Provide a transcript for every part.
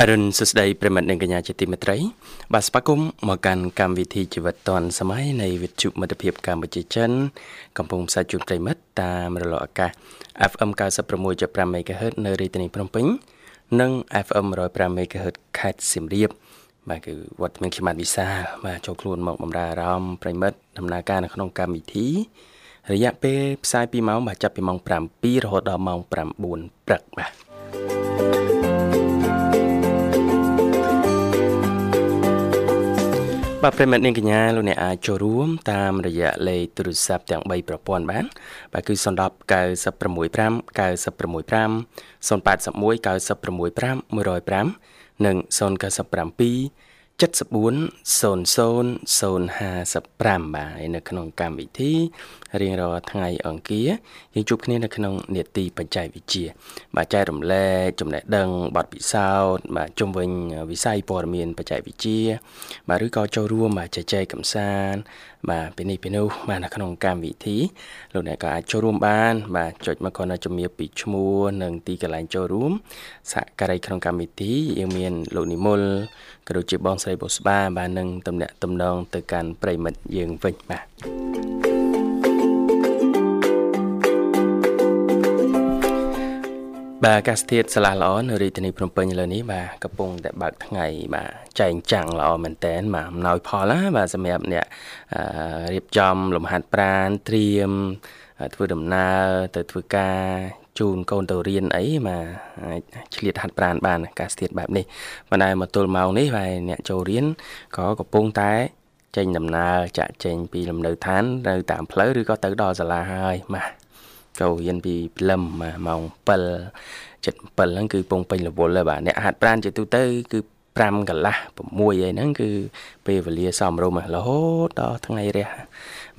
អរុនសួស្តីប្រិមិត្តនិងកញ្ញាជាទីមេត្រី បាទស្វាគមន៍មកកាន់កម្មវិធីជីវិតឌွန်សម័យនៃវិទ្យុមិត្តភាពកម្ពុជាចិន កំពុងផ្សាយជូនប្រិមិត្តតាមរលកអាកាស FM 96.5 MHz នៅរាជធានីភ្នំពេញនិង FM 105 MHz ខេត្តសៀមរាបបាទគឺវត្តមានខ្ញុំបាទវិសាបាទចូលខ្លួនមកបម្រើអារម្មណ៍ប្រិមិត្តដំណើរការនៅក្នុងកម្មវិធីរយៈពេលផ្សាយ2ម៉ោងបាទចាប់ពីម៉ោង7រហូតដល់ម៉ោង9ព្រឹកបាទ បាទប្រិមត្តនាងកញ្ញាលោកអ្នកអាចចូលរួមតាមរយៈលេខទូរស័ព្ទទាំង3ប្រព័ន្ធបាន បាទគឺ010 965 965 081 965 105និង097 74 00 055បាទនៅក្នុងកម្មវិធីរៀងរាល់ថ្ងៃអង្គារយើងជួបគ្នានៅក្នុងនេតិបច្ចេកវិទ្យាបាទចែករំលែកចំណេះដឹងបទពិសោធន៍បាទជុំវិញវិស័យព័ត៌មានបច្ចេកវិទ្យាបាទឬក៏ចូលរួមបាទជជែកកម្សាន្ត បាទពីនេះពីនោះបាទនៅក្នុងកម្មវិធីលោកអ្នកក៏អាចចូលរួមបាន បាទចុចមកគាត់នៅជំរាបពីឈ្មោះនិងទីកន្លែងចូលរួមសហការីក្នុងកម្មវិធីយើងមានលោកនិមលក៏ដូចជាបងស្រីបុស្បាបាទនឹងតំណាក់តំណងទៅកាន់ប្រិមិត្តយើងវិញបាទ បាទអាកាសធាតុឆ្លាស់ល្អនៅរាជធានីភ្នំពេញឥឡូវនេះបាទកំពុងតែបើកថ្ងៃបាទចែងចាំងល្អមែនតែនបាទអំណោយផលណាបាទសម្រាប់អ្នករៀបចំលំហាត់ប្រាណត្រៀមធ្វើដំណើរទៅធ្វើការជូនកូនទៅរៀនអីបាទអាចឆ្លៀតហាត់ប្រាណបានអាកាសធាតុបែបនេះប៉ុន្តែមកទល់ម៉ោងនេះហើយអ្នកចូលរៀនក៏កំពុងតែចេញដំណើរចាក់ចេញពីលំនៅឋាននៅតាមផ្លូវឬក៏ទៅដល់សាលាហើយបាទ ចូលរៀនពីព្រលឹមម៉ោង7 7ហ្នឹងគឺពងពេញរវល់ហើយបាទអ្នកហាត់ប្រាណជាទូទៅគឺ5កន្លះ6អីហ្នឹងគឺពេលវេលាសមរម្យរហូតដល់ថ្ងៃរះ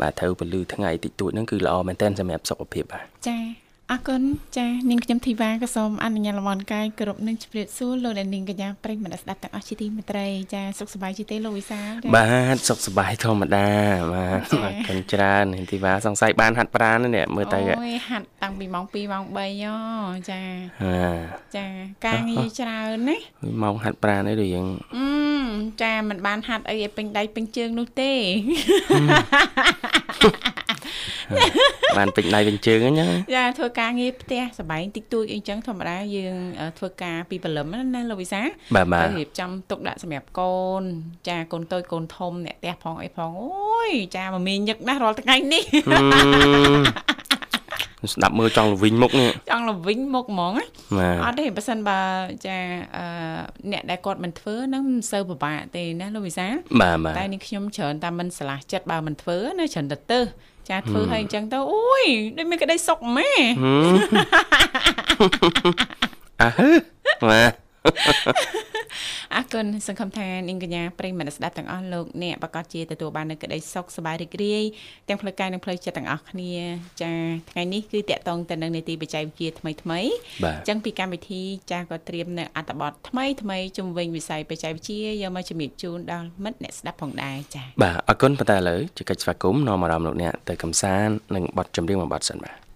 បាទត្រូវពលឺថ្ងៃតិចតួចហ្នឹងគឺល្អមែនតើសម្រាប់សុខភាពបាទចា អរគុណចានាងខ្ញុំធីវ៉ាក៏សូមអនុញ្ញាតលំអរកាយគ្រប់នឹងជម្រាបសួរលោកអ្នកនាងកញ្ញាប្រិយមិត្តស្ដាប់ទាំងអស់ជាទីមេត្រីចាសុខសប្បាយជាទេលោកវិសាបាទសុខសប្បាយធម្មតាបាទអរគុណច្រើនធីវ៉ាសង្ស័យបានហាត់ប្រាណនេះមើលទៅអូយហាត់តាំងពីម៉ោង2ម៉ោង3យោចាចាការងារច្រើនណាម៉ោងហាត់ប្រាណនេះដូចយ៉ាងអឺចាមិនបានហាត់អីឲ្យពេញដៃពេញជើងនោះទេបានពេញដៃពេញជើងអញ្ចឹងចាធ្វើការងារផ្ទះសបែងតិចតួចអីចឹងធម្មតាយើងធ្វើការពីព្រលឹមណាលោកវិសាទៅរៀបចំទុកដាក់សម្រាប់កូន ចាកូនតូចកូនធំអ្នកផ្ទះផងអីផងអូយចាមមីញឹកណាស់រាល់ថ្ងៃនេះស្ដាប់មើលចង់លវិញមុខនេះចង់លវិញមុខហ្មងអត់ទេបើសិនបើចាអឺអ្នកដែលគាត់មិនធ្វើនឹងមិនសូវពិបាកទេណាលោកវិសាតែនេះខ្ញុំច្រើនតែមិនឆ្លាស់ចិត្តបើមិនធ្វើណាច្រើនទៅទៅ ចាធ្វើឲ្យអញ្ចឹងទៅអូយដូចមានក្តីសុខម៉ែអើបាទ អរគុណសង្ឃឹមថានាងកញ្ញាប្រិយមិត្តស្ដាប់ទាំងអស់លោកអ្នកប្រកាសជាទទួលបាននូវក្តីសុខសប្បាយរីករាយទាំងផ្លូវកាយនិងផ្លូវចិត្តទាំងអស់គ្នាចាថ្ងៃនេះគឺតកតងទៅនឹងនីតិបច្ចេកវិទ្យាថ្មីថ្មីអញ្ចឹងពីកម្មវិធីចាក៏ត្រៀមនៅអត្ថបទថ្មីថ្មីជំវិញវិស័យបច្ចេកវិទ្យាយកមកជំរាបជូនដល់មិត្តអ្នកស្ដាប់ផងដែរចាបាទអរគុណប៉ុន្តែឥឡូវជាកិច្ចស្វាគមន៍នាំអារម្មណ៍លោកអ្នកទៅកំសាន្តនិងបទចម្រៀងមួយបទសិនបាទ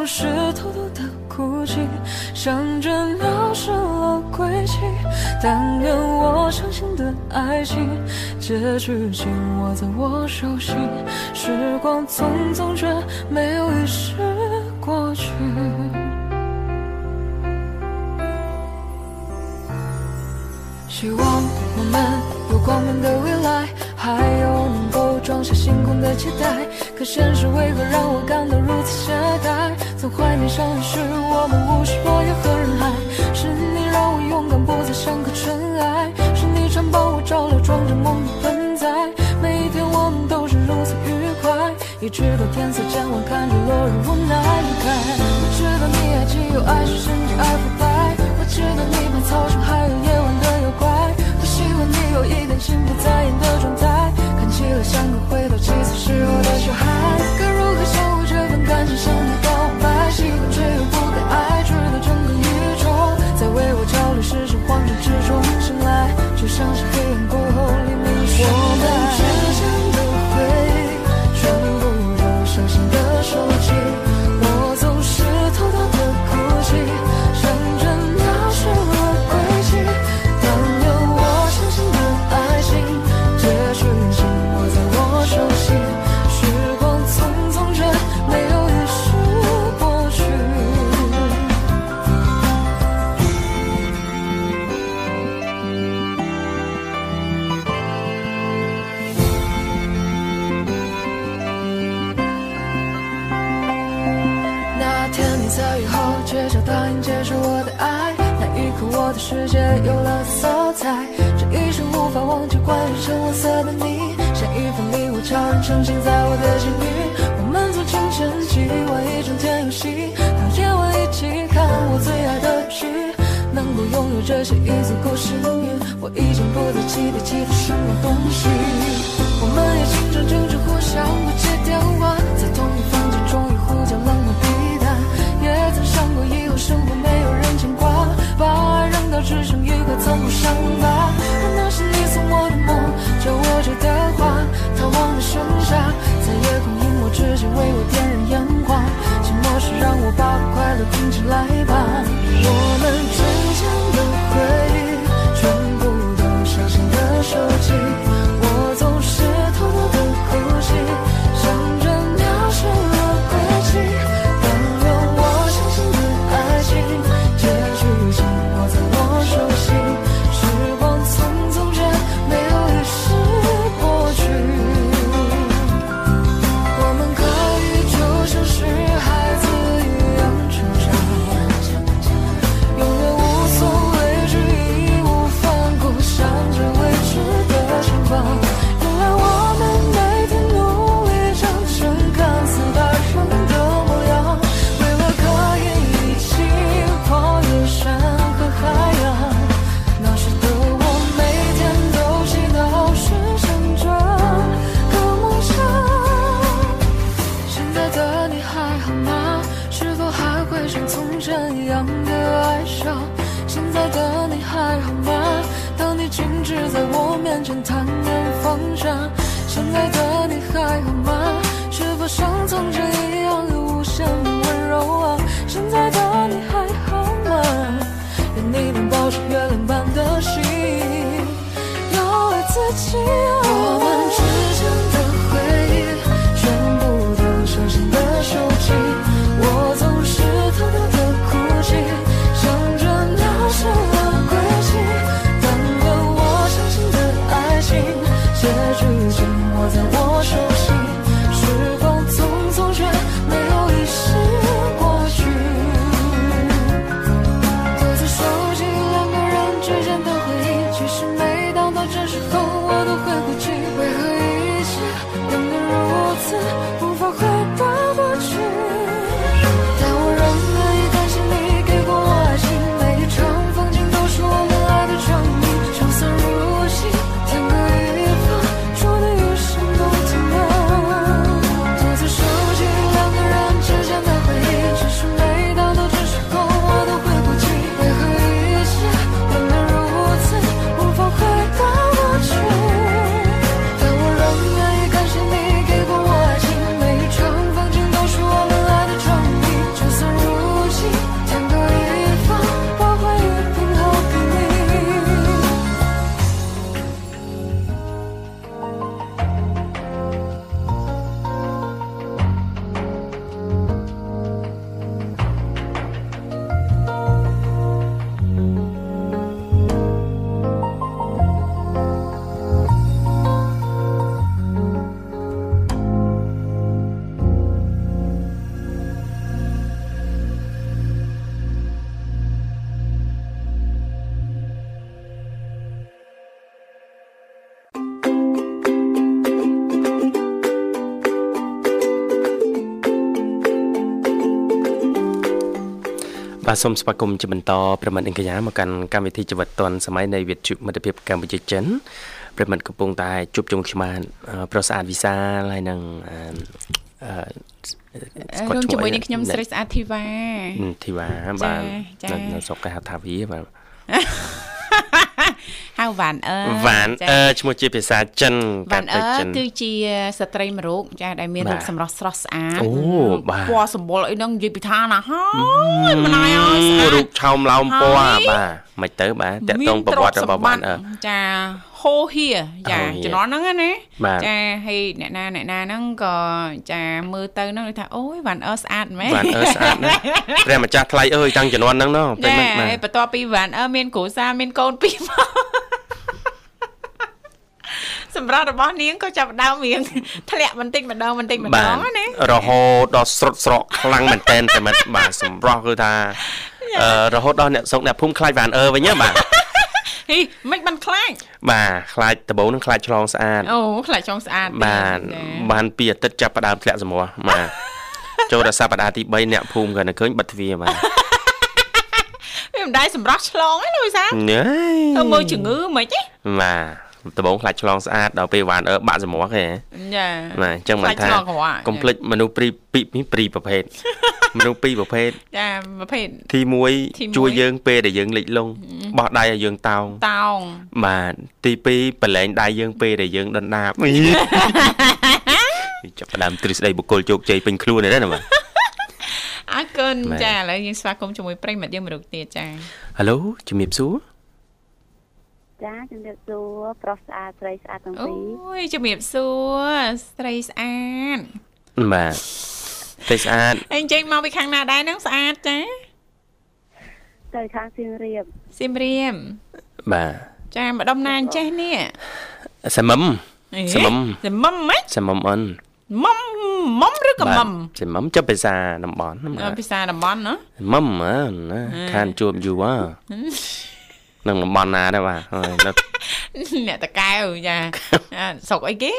总是偷偷的哭泣，想着鸟失了归期。但愿我相信的爱情，结局紧握在我手心。时光匆匆，却没有一世过去。希望我们有光明的未来。还有能够装下星空的期待，可现实为何让我感到如此懈怠？曾怀念相遇时我们无视落叶和人海。是你让我勇敢，不再像颗尘埃。是你常帮我照料，装着梦的盆栽。每一天我们都是如此愉快，一直到天色渐晚，看着落日无奈离开。我知道你爱既有爱是甚至爱腐败。我知道你怕草绳，还有夜晚的妖怪。我喜欢你有一点心不在焉的状态，看起来像个回到七岁时候的小孩。该如何相互这份感情向你心在雨后街角答应接受我的爱，那一刻我的世界有了色彩。这一生无法忘记关于橙黄色的你，像一份礼物悄然呈现在我的心里。我们从清晨起玩一整天游戏，到夜晚一起看我最爱的剧。能够拥有这些已足够幸运，我已经不再期待其他什么东西。我们也经常争执，互相不接电话，在同一房间终于呼叫冷漠想过以后生活没有人牵挂，把爱扔到只剩一块残破伤疤。而那是你送我的梦，叫我折的花，逃亡的盛夏，在夜空隐没之前为我点燃烟花。寂寞时让我把快乐拼起来吧，我们之间的回忆，全部都小心的收集。 បាទសូមស្វាគមន៍ជាបន្តប្រិមត្តអង្គកញ្ញាមកកាន់កម្មវិធីជីវិតឌွန်សម័យនៃវិទ្យុមិត្តភាពកម្ពុជាចិនប្រិមត្តកំពុងតែជួបជុំខ្ញុំបានប្រុសស្អាតវិសាលហើយនឹងអឺគាត់ជាមួយនឹងខ្ញុំស្រីស្អាតធីវ៉ាធីវ៉ាបាទនៅស្រុកកែហៅថាវីបាទ ហៅវ៉ានអឺវ៉ានអឺឈ្មោះជាភាសាចិនវ៉ានអឺគឺជាស្ត្រីមួយរូបចាដែលមានរូបសម្រស់ស្រស់ស្អាតអូបាទពណ៌សម្បុរអីហ្នឹងនិយាយពីថាណាហើយម្នាយអើស្អាតរូបឆោមឡោមពណ៌បាទមិនទៅបាទតកតងប្រវត្តិរបស់វ៉ានអឺចាហូហៀចាជំនាន់ហ្នឹងណាចាហើយអ្នកណាអ្នកណាហ្នឹងក៏ចាមើលទៅហ្នឹងថាអូយវ៉ាន់អឺស្អាតមែនវ៉ាន់អឺស្អាតណាស់ព្រះម្ចាស់ថ្លៃអើយតាំងជំនាន់ហ្នឹងណោះពេលមិនបាទបន្ទាប់ពីវ៉ាន់អឺមានគ្រួសារមានកូនពីរមក សម្រាប់របស់នាងក៏ចាប់ដើមរៀងធ្លាក់បន្តិចម្ដងបន្តិចម្ដងណារហូតដល់ស្រុតស្រកខ្លាំងមែនតែនតែមិនបាទសម្រស់គឺថារហូតដល់អ្នកសុកអ្នកភូមិខ្លាចវ៉ានអឺវិញបាទហីមិនបានខ្លាចបាទខ្លាចដបូងនឹងខ្លាចឆ្លងស្អាតអូខ្លាចឆ្លងស្អាតបាទបានពីអាទិត្យចាប់ផ្ដើមធ្លាក់សម្រស់បាទចូលដល់សប្តាហ៍ទី3អ្នកភូមិក៏នៅឃើញបិទទ្វារបាទវាមិនដែរសម្រាប់ឆ្លងទេលោកវិសាញ៉េទៅមើលជំងឺមិនទេបាទ ដំបងខ្លាចឆ្លងស្អាតដល់ពេលវ៉ានអឺបាក់សម្រស់ទេចាបាទអញ្ចឹងមិនថាកុំភ្លេចមនុស្សព្រីពីព្រីប្រភេទមនុស្សពីរប្រភេទចាប្រភេទទី1ជួយយើងពេលដែលយើងលិចលង់បោះដៃឲ្យយើងតោងតោងបាទទី2ប្រឡែងដៃយើងពេលដែលយើងដណ្ដាបចាប់ផ្ដើមទ្រឹស្ដីបុគ្គលជោគជ័យពេញខ្លួនទេណាបាទអរគុណចាឥឡូវយើងស្វាគមន៍ជាមួយប្រិមិត្តយើងមួយរូបទៀតចាហៅឡូជំរាបសួរ ចាជំរាបសួរប្រុសស្អាតស្រីស្អាតទាំងពីរអូយជំរាបសួរស្រីស្អាតបាទស្រីស្អាតអញ្ចឹងមកពីខាងណាដែរហ្នឹងស្អាតចាទៅខាងសៀមរាបសៀមរាបបាទចាម្ដុំណាអញ្ចេះនេះសមមសមមសមមហ្មងសមមអនមុំមុំឬក៏មុំសមមចាប់ភាសាតំបន់ភាសាតំបន់ណាមុំណាខានជួបយូរហ៎ នឹងតំបន់ណាដែរបាទហើយអ្នកតកែវចាស្រុកអីគេ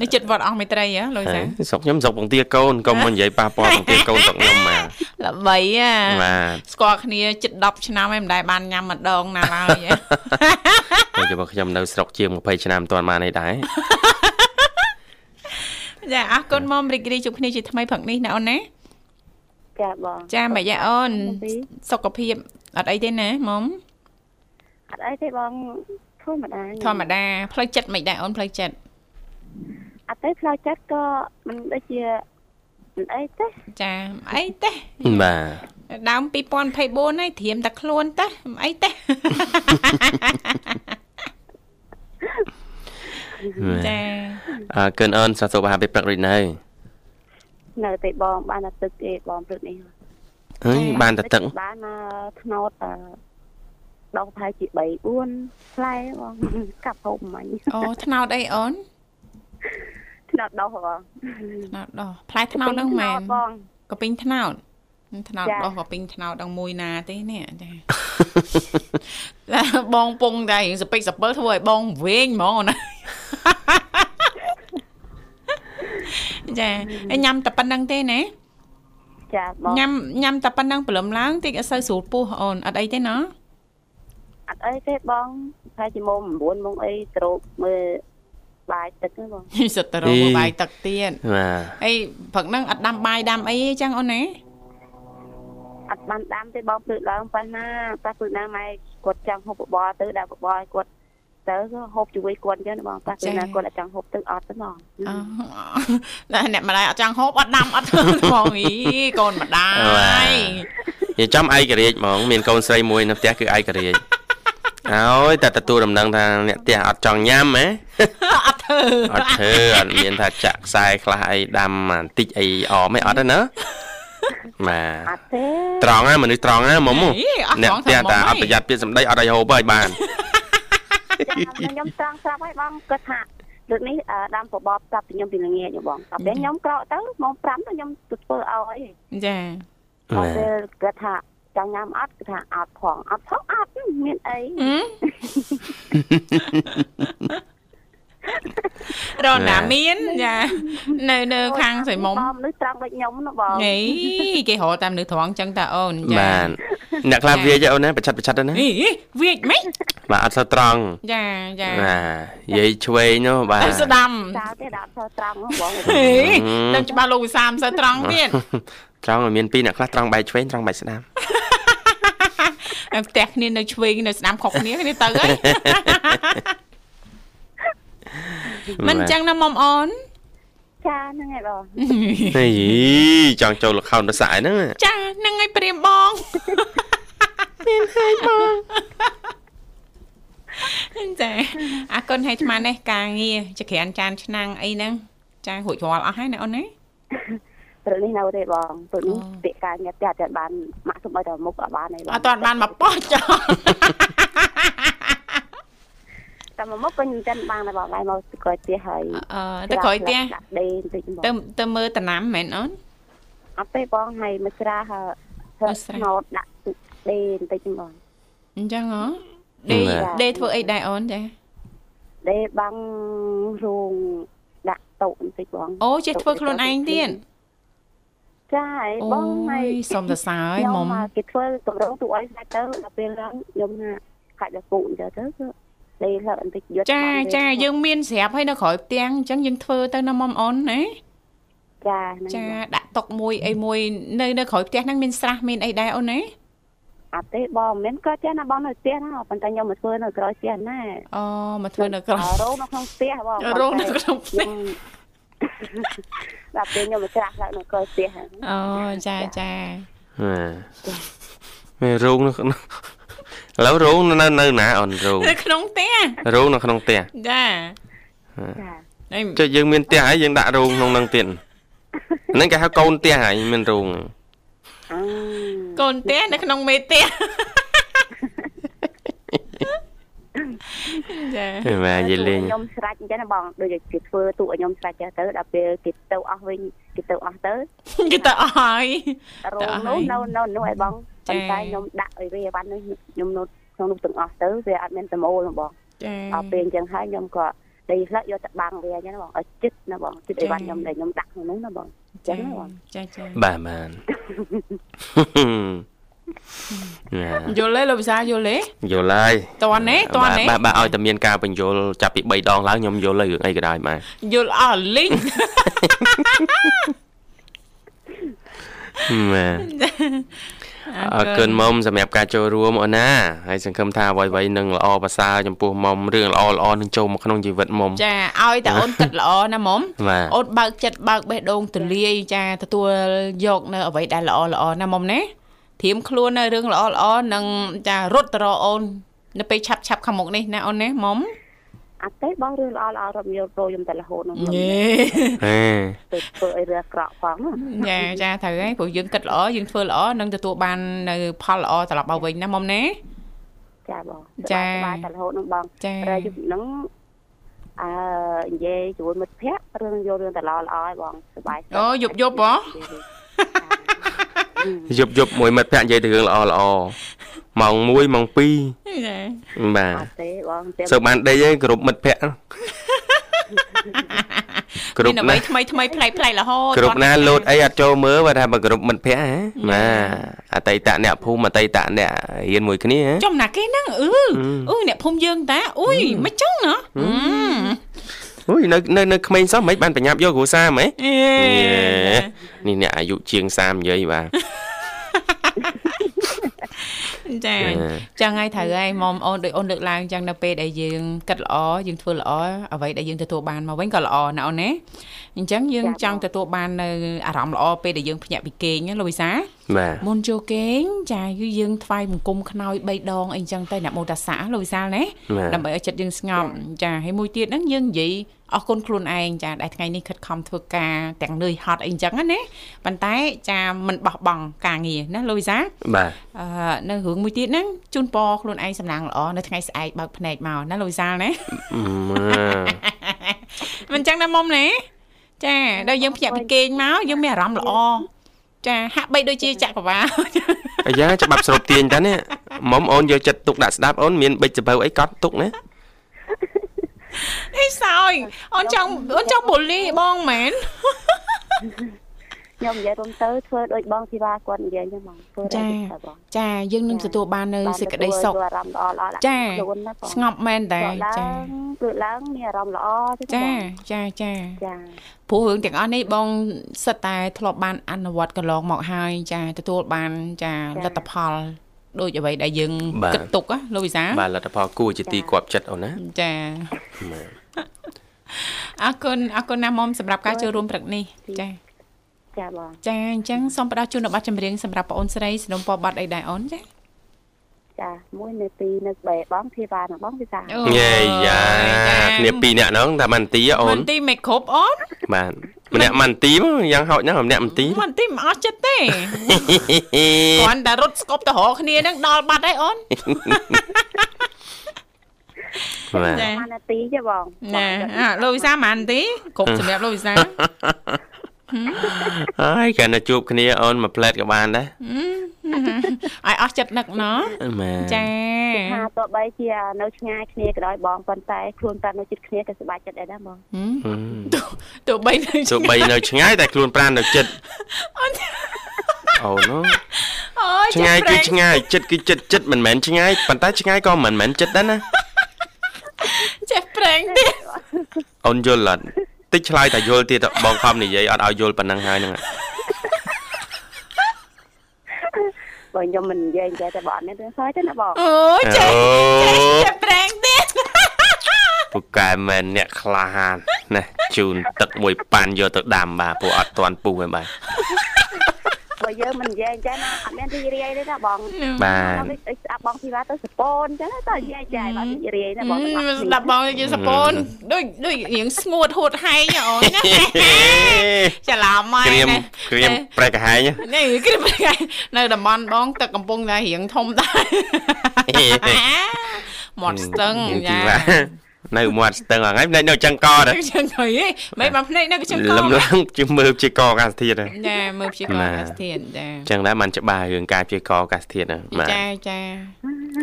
នេះចិត្តវត្តអង្គមេត្រីហ៎លោកសាស្រុកខ្ញុំស្រុកបង្ទាកូនកុំមកនិយាយប៉ះពាល់បង្ទាកូនស្រុកខ្ញុំបាទល្បីហ៎បាទស្គាល់គ្នាជិត10ឆ្នាំហើយមិនដែលបានញ៉ាំម្ដងណាឡើយតែជិះខ្ញុំនៅស្រុកជាង20ឆ្នាំមិនទាន់បានអីដែរចាអរគុណមករីករាយជួបគ្នាជាថ្មីព្រឹកនេះណាអូនណាចាបងចាមិនយ៉ាអូនសុខភាពអត់អីទេណាមុំ អត់អីទេបងធម្មតាធម្មតាផ្លូវចិត្តមិនដែរអូនផ្លូវចិត្តអត់ទេផ្លូវចិត្តក៏មិនដូចជាមិនអីទេចាអីទេបាទដើម2024ហើយត្រៀមតែខ្លួនទេមិនអីទេចាអើកិនអូនសាសុខអាពេលព្រឹករួចនៅនៅតែបងបានតែទឹកទេបងព្រឹកនេះអើយបានតែទឹកបានថ្នោត ដងប្រហែលជា3 4ផ្លែបងកាប់ហូបមិញអូថ្នោតអីអូនថ្នោតដោះបងថ្នោតដោះផ្លែថ្នោតហ្នឹងមែនបងកពីងថ្នោតថ្នោតដោះកពីងថ្នោតដល់មួយណាទេនេះចាបងពងតែសពេចសពិលធ្វើឲ្យបងវែងហ្មងណាចាញ៉ាំតែប៉ុណ្្នឹងទេណាចាបងញ៉ាំញ៉ាំតែប៉ុណ្្នឹងព្រលឹមឡើងតិចអត់សូវស្រួលពោះអូនអត់អីទេណាអ ត់អីទេបងតែជាម៉ោង9ម៉ោងអីត្រោកមើលបាយទឹកហ្នឹងបងសិតទៅរកបាយទឹកទៀតបាទអីព្រឹកហ្នឹងអត់ដាំបាយដាំអីទេចឹងអូនណាអត់បានដាំទេបងព្រឹកឡើងប៉ះណាប៉ះព្រឹកណាម៉ែគាត់ចង់ហូបបបរទៅដាក់បបរឲ្យគាត់ទៅហូបជួយគាត់អញ្ចឹងបងប៉ះពេលណាគាត់អត់ចង់ហូបទឹកអត់ទេបងណែអ្នកម្ដាយអត់ចង់ហូបអត់ដាំអត់បងអីកូនម្ដាយនិយាយចំឯករាជ្យហ្មងមានកូនស្រីមួយនៅផ្ទះគឺឯករាជ្យ ហើយតែទទួលដំណឹងថាអ្នកផ្ទះអត់ចង់ញ៉ាំហ៎អត់ធ្វើអត់ធ្វើអត់មានថាចាក់ខ្សែខ្លះអីដាំបន្តិចអីអមឯអត់ទេណាបាទអត់ទេត្រង់ណាមនុស្សត្រង់ណាមុំអ្នកផ្ទះតែអត់ប្រយ័ត្នពាក្យសម្ដីអត់ឲ្យហូបហើយបានខ្ញុំត្រង់ស្រាប់ហើយបងគាត់ថាលើកនេះដាំបបបប្រាប់ខ្ញុំពីល្ងាចបងតែពេលខ្ញុំក្រោកទៅម៉ោង5ទៅខ្ញុំទៅធ្វើឲ្យចាពេលគាត់ថា ចង់ញ៉ាំអត់គឺថាអត់ផងអត់ផងអត់មានអី រណាមានចានៅនៅខាងស្រីមុំបងនេះត្រង់ដូចខ្ញុំណាបងហេគេរកតាមនៅត្រង់ចឹងតាអូនចាបាទអ្នកខ្លះវាយអូនណាប្រឆាត់ប្រឆាត់ទៅណាអីវាចម៉េចបាទអត់សូវត្រង់ចាចាបាទយាយឆ្វេងនោះបាទទៅស្ដាំចោលទេដាក់សត្រង់ហ្នឹងបងហេដឹងច្បាស់លោកវិសាមសើត្រង់ទៀតត្រង់ឲ្យមានពីរអ្នកខ្លះត្រង់បែកឆ្វេងត្រង់បែកស្ដាំផ្ទះគ្នានៅឆ្វេងនៅស្ដាំខុសគ្នាគ្នាទៅហើយ មិនចឹងណាមុំអូនចាហ្នឹងហើយបងហេចង់ចូលលខោនរស័កហ្នឹងចាហ្នឹងហើយព្រាមបងមានហើយបងចាអរគុណឲ្យអាត្មានេះការងារចក្រានចានឆ្នាំងអីហ្នឹងចារួចរាល់អស់ហើយណាអូនណាព្រឹកនេះនៅទេបងព្រឹកនេះអូពាក្យការងារផ្ទះអត់ទាន់បានម៉ាក់សុំឲ្យតែមុខអត់បានទេបងអត់ទាន់បានមកប៉ោះចោល តែមកមុខក៏មិនទាន់បានដែរបងហើយមកក្រោយផ្ទះហើយអឺទៅក្រោយផ្ទះដាក់ដេបន្តិចបងទៅទៅមើលតំណាំមែនអូនអត់ទេបងហើយមកស្រាហើមកហើស្រាស្នោតដាក់ទឹកដេបន្តិចបងអញ្ចឹងហ៎ដេដេធ្វើអីដែរអូនចាដេបាំងរោងដាក់តុបន្តិចបងអូចេះធ្វើខ្លួនឯងទៀតចាហើយអូបងហើយសុំសរសើរឲ្យខ្ញុំមុំមកគេធ្វើកម្រងទូឲ្យស្ដាច់ទៅដល់ពេលឡើងខ្ញុំថាខាច់ដល់ពូអញ្ចឹងទៅគឺ ដេលឹកបន្តិចយត់ចាបានទេចាយើងមានស្រាប់ហើយនៅក្រោយផ្ទាំងអញ្ចឹងយើងធ្វើទៅណាមុំអូនណាចាហ្នឹងចាបងដាក់តុកមួយអីមួយនៅនៅក្រោយផ្ទះហ្នឹងមានស្រះមានអីដែរអូនណាអត់ទេបងមិនមែនក៏ចេះណាបងនៅផ្ទះណាប៉ុន្តែខ្ញុំមកធ្វើនៅក្រោយផ្ទះណាអូមកធ្វើនៅក្រោយរោងនៅក្នុងផ្ទះបងរោងនៅក្នុងផ្ទះខ្ញុំដល់ពេលខ្ញុំមកច្រាស់ឡើងនៅក្រោយផ្ទះហ្នឹងអូចាចាមានរោងនៅក្នុង ឥឡូវរោងនៅនៅណាអូនរោងនៅក្នុងផ្ទះរោងនៅក្នុងផ្ទះចាចាអីចុះយើងមានផ្ទះហើយយើងដាក់រោងក្នុងនឹងទៀតហ្នឹងគេហៅកូនផ្ទះហើយមានរោងអឺកូនផ្ទះនៅក្នុងមេផ្ទះចាបាទនិយាយលេងខ្ញុំស្រេចអញ្ចឹងណាបងដូចជាគេធ្វើទូឲ្យខ្ញុំស្រេចចឹងទៅដល់ពេលគេទៅអស់វិញគេទៅអស់ទៅគេទៅអស់ហើយរោទៅងអស់នោះហើយនៅនៅនោះឲ្យបងចា៎ ប៉ុន្តែខ្ញុំដាក់ឲ្យវាវ៉ាន់នោះខ្ញុំនៅក្នុងនោះទាំងអស់ទៅវាអត់មានសមូលណាបងចាដល់ពេលអញ្ចឹងហើយខ្ញុំក៏ដេកផ្លឹកយកទៅបាំងវាអញ្ចឹងណាបងឲ្យចិត្តណាបងចិត្តឲ្យវ៉ាន់ខ្ញុំដែលខ្ញុំដាក់ក្នុងនោះណាបងអញ្ចឹចាងណាបងចាចាបាទបាទណាយល់ទេលោកវិសាយល់ទេយល់ហើយតន់ទេតន់ទេបាទបាទឲ្យតែមានការបញ្យល់ចាប់ពី3ដងឡើងខ្ញុំយល់ហើយរឿងអីក៏ដោយបាទយល់អស់លីងបាទ អរគុណមុំសម្រាប់ការចូលរួមអូនណាហើយសង្ឃឹមថាអ្វីៗនឹងល្អប្រសើរចំពោះមុំរឿងល្អល្អនឹងចូលមកក្នុងជីវិតមុំចាឲ្យតែអូនគិតល្អណាមុំបាទអូនបើកចិត្តបើកបេះដូងទូលាយចាទទួលយកនៅអ្វីដែលល្អល្អណាមុំណាធៀមខ្លួននៅរឿងល្អល្អនឹងចារត់ទៅរកអូននៅពេលឆាប់ឆាប់ខាងមុខនេះណាអូនណាមុំ អត់ទេបងរឿងល្អល្អរំយោលប្រូខ្ញុំតែរហូតនោះខ្ញុំហេទៅធ្វើឲ្យរឿងអាក្រក់ផងណាចាចាត្រូវហើយព្រោះយើងគិតល្អយើងធ្វើល្អនឹងទទួលបាននៅផលល្អត្រឡប់មកវិញណាមុំណាចាបងចាសប្បាយតែរហូតនោះបងចារយប់ហ្នឹងអឺនិយាយជាមួយមិត្តភ័ក្តិរឿងយករឿងតែល្អល្អឲ្យបងសប្បាយអូយប់យប់ហ៎យប់យប់មួយមិត្តភក្តិនិយាយទៅរឿងល្អល្អម៉ោង1ម៉ោង2ចា បាទអត់ទេបងតែសើបានដេកឯងគ្រប់មិត្តភក្តិគ្រប់មានអ្វីណាថ្មីថ្មីប្លែកប្លែករហូតគ្រប់ណាលោតអីអត់ចូលមើលបើថាបើគ្រប់មិត្តភក្តិហ៎បាទអតីតអ្នកភូមិអតីតអ្នករៀនមួយគ្នាហ៎ចំណាគេហ្នឹងអឺអឺអ្នកភូមិយើងតាអុយមិនចឹងណាអឺអូយនៅនៅនៅក្មេងសោះមិនបានប្រញាប់យកគ្រួសារហ្មងអេនេះអ្នកអាយុជាង30និយាយបាទ ចាចឹងហើយត្រូវហើយមុំអូនដូចអូនលើកឡើងចឹងនៅពេលដែលយើងគិតល្អយើងធ្វើល្អអ្វីដែលយើងទទួលបានមកវិញក៏ល្អណាអូនណាអញ្ចឹងយើងចង់ទទួលបាននៅអារម្មណ៍ល្អពេលដែលយើងភ្ញាក់ពីគេងណាលោកវិសាបាទមុនចូលគេងចាគឺយើងថ្វាយបង្គំខ្នើយ3ដងអីចឹងទៅអ្នកមោតសាលោកវិសាលណាបាទដើម្បីឲ្យចិត្តយើងស្ងប់ចាហើយមួយទៀតហ្នឹងយើងនិយាយ អរគុណខ្លួនឯងចាដែលថ្ងៃនេះខិតខំធ្វើការទាំងនឿយហត់អីចឹងណាប៉ុន្តែចាមិនបោះបង់ការងារណាលោកវិសាបាទអឺនៅរឿងមួយទៀតហ្នឹងជូនពរខ្លួនឯងសំណាងល្អនៅថ្ងៃស្អែកបើកភ្នែកមកណាលោកវិសាលណាអឺមិនចឹងណាមុំណាចាដល់យើងភ្ញាក់ពីគេងមកយើងមានអារម្មណ៍ល្អចាហាក់បីដូចជាចក្រវាលអាយ៉ាច្បាប់ស្រូបទាញតានេះមុំអូនយកចិត្តទុកដាក់ស្ដាប់អូនមានបិចសភៅអីកត់ទុកណា អីសោយអូនចង់អូនចង់បូលីបងមែនខ្ញុំនិយាយរំទៅធ្វើដូចបងធីវ៉ាគាត់និយាយចឹងបងធ្វើតែទៅបងចាយើងនឹងទទួលបាននៅសេចក្តីសុខអារម្មណ៍ល្អល្អដាក់ចាខ្លួនណាបងស្ងប់មែនតើព្រោះឡាចាងព្រោះឡើងមានអារម្មណ៍ល្អចឹងចាបងចាចាចាព្រោះរឿងទាំងអស់នេះបងសិតតែធ្លាប់បានអនុវត្តកន្លងមកហើយចាទទួលបានចាលទ្ធផល ដូចអ្វីដែលយើងបាទគិតទុកណាលោកវិសាបាទលទ្ធផលគួរជាទីគាប់ចិត្តអូនណាចាបាទអរគុណអរគុណណាស់មុំសម្រាប់ការចូលរួមព្រឹកនេះចាចាបងចាអញ្ចឹងសូមផ្ដល់ជូននៅប័ណ្ណចម្រៀងសម្រាប់បងអូនស្រីสนុំពរប័ណ្ណអីដែរអូនចា ចាមួយនៅទីនៅបេបងធីវ៉ានិងបងវិសាអូយេយ៉ាគ្នាពីរនាក់ហ្នឹងតែមិនទីអូមិននទីមិនគ្រប់អូនបាទម្នាក់មិនទីមកយ៉ាងហោចណាស់ម្នាក់មិនទីមិនទីមិនអស់ចិត្តទេគ្រាន់តែរត់ស្គប់ទៅរកគ្នានឹងដល់បាត់ហើយអូនបាទចាម៉ានាទីចាបងណែអាលោកវិសាមិនទីគ្រប់សម្រាប់លោកវិសា ហើយកាលណាជួបគ្នាអូនមួយផ្លែតក៏បានដែរឲ្យអស់ចិត្តនឹកណោះបាទចាថាទោះបីជានៅឆ្ងាយគ្នាក៏ដោយបងប៉ុន្តែខ្លួនតែនៅជិតគ្នាក៏សប្បាយចិត្តដែរណាបងហឹមហឹមទោះបីនៅទោះបីនៅឆ្ងាយតែខ្លួនប្រាននៅចិត្តអូនអូយឆ្ងាយគឺចិត្តឆ្ងាយចិត្តគឺចិត្តចិត្តមិនមែនឆ្ងាយប៉ុន្តែឆ្ងាយក៏មិនមែនចិត្តដែរណាចេះប្រេងទៀតអូនយល់អត់ តិចឆ្លើយតែយល់ទៀតបងខំនិយាយអត់ឲ្យយល់ប៉ុណ្ណឹងហើយហ្នឹងបើខ្ញុំមិននិយាយនិយាយតែបងអត់មានរឿងសើចទេណាបងអូយចេះអូចេះប្រេងទៀតពូកែមែនអ្នកក្លាហានណាជូនទឹកមួយប៉ាន់យកទៅដាំបាទពួកអត់ទាន់ពុះទេបាទ បើយើងមិននិយាយអញ្ចឹងណាអត់មានរីករាយទេណាបងបាទដល់ដូចស្ដាប់បងធីវ៉ាទៅសពូនអញ្ចឹងទៅនិយាយចាយបាទរីករាយណាបងហឹមស្ដាប់បងជាសពូនដូចដូចរៀងស្ងួតហួតហែងអូនណាច្រឡំហើយក្រៀមណាក្រៀមប្រែកាហាញនេះគ្រាមប្រែនៅតំបន់បងទឹកកំពុងតែរៀងធំដែរមាត់ស្ទឹងទីចាបាទ នៅមាត់ស្ទឹងហ្នឹងហើយនៅចឹងកដែរចឹងហីមិនបានភ្នែកនៅចឹងកលំឡើងជាមើលជាកអាកាសធាតុហ្នឹងចាមើលព្យាករណ៍អាកាសធាតុចាចឹងដែរมันច្បាស់រឿងការព្យាករណ៍អាកាសធាតុហ្នឹងបាទចាចា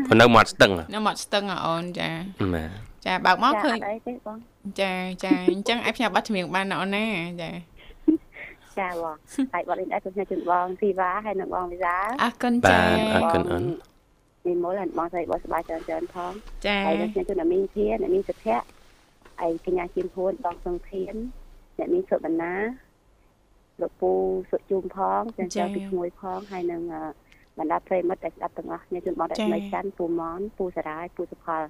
ព្រោះនៅមាត់ស្ទឹងហ៎នៅមាត់ស្ទឹងអូនចាបាទចាបើកមកចាឃើអញត់អីទេបងចាចាអញ្ចឹងឲ្យផ្ញើប័ណ្ណចម្រៀងបានណាអូនណាចាចាបងហើយបងលេងដែរខ្ញុំជូនបងធីវ៉ាហើយនិងបងវិសាអរគុណបាចាទអរគុណអូនមា នមូលហើយបងស្រីបងសប្បាយច្រើនច្រើនផងចាហើយខ្ញុំជូនអ្នកមីងធាអ្នកមីងសុភ័ក្រហើយកញ្ញាជៀនភួនបងសង្ធានអ្នកមីងសុបណ្ណាលោកពូសុជុំផងចាចាពីឈ្មោះផងហើយនឹងអឺបណ្ដាប្រិមិត្តដែលស្ដាប់ទាំងអស់គ្នាជូនបងរស្មីច័ន្ទពូម៉នពូសារាយពូសុផល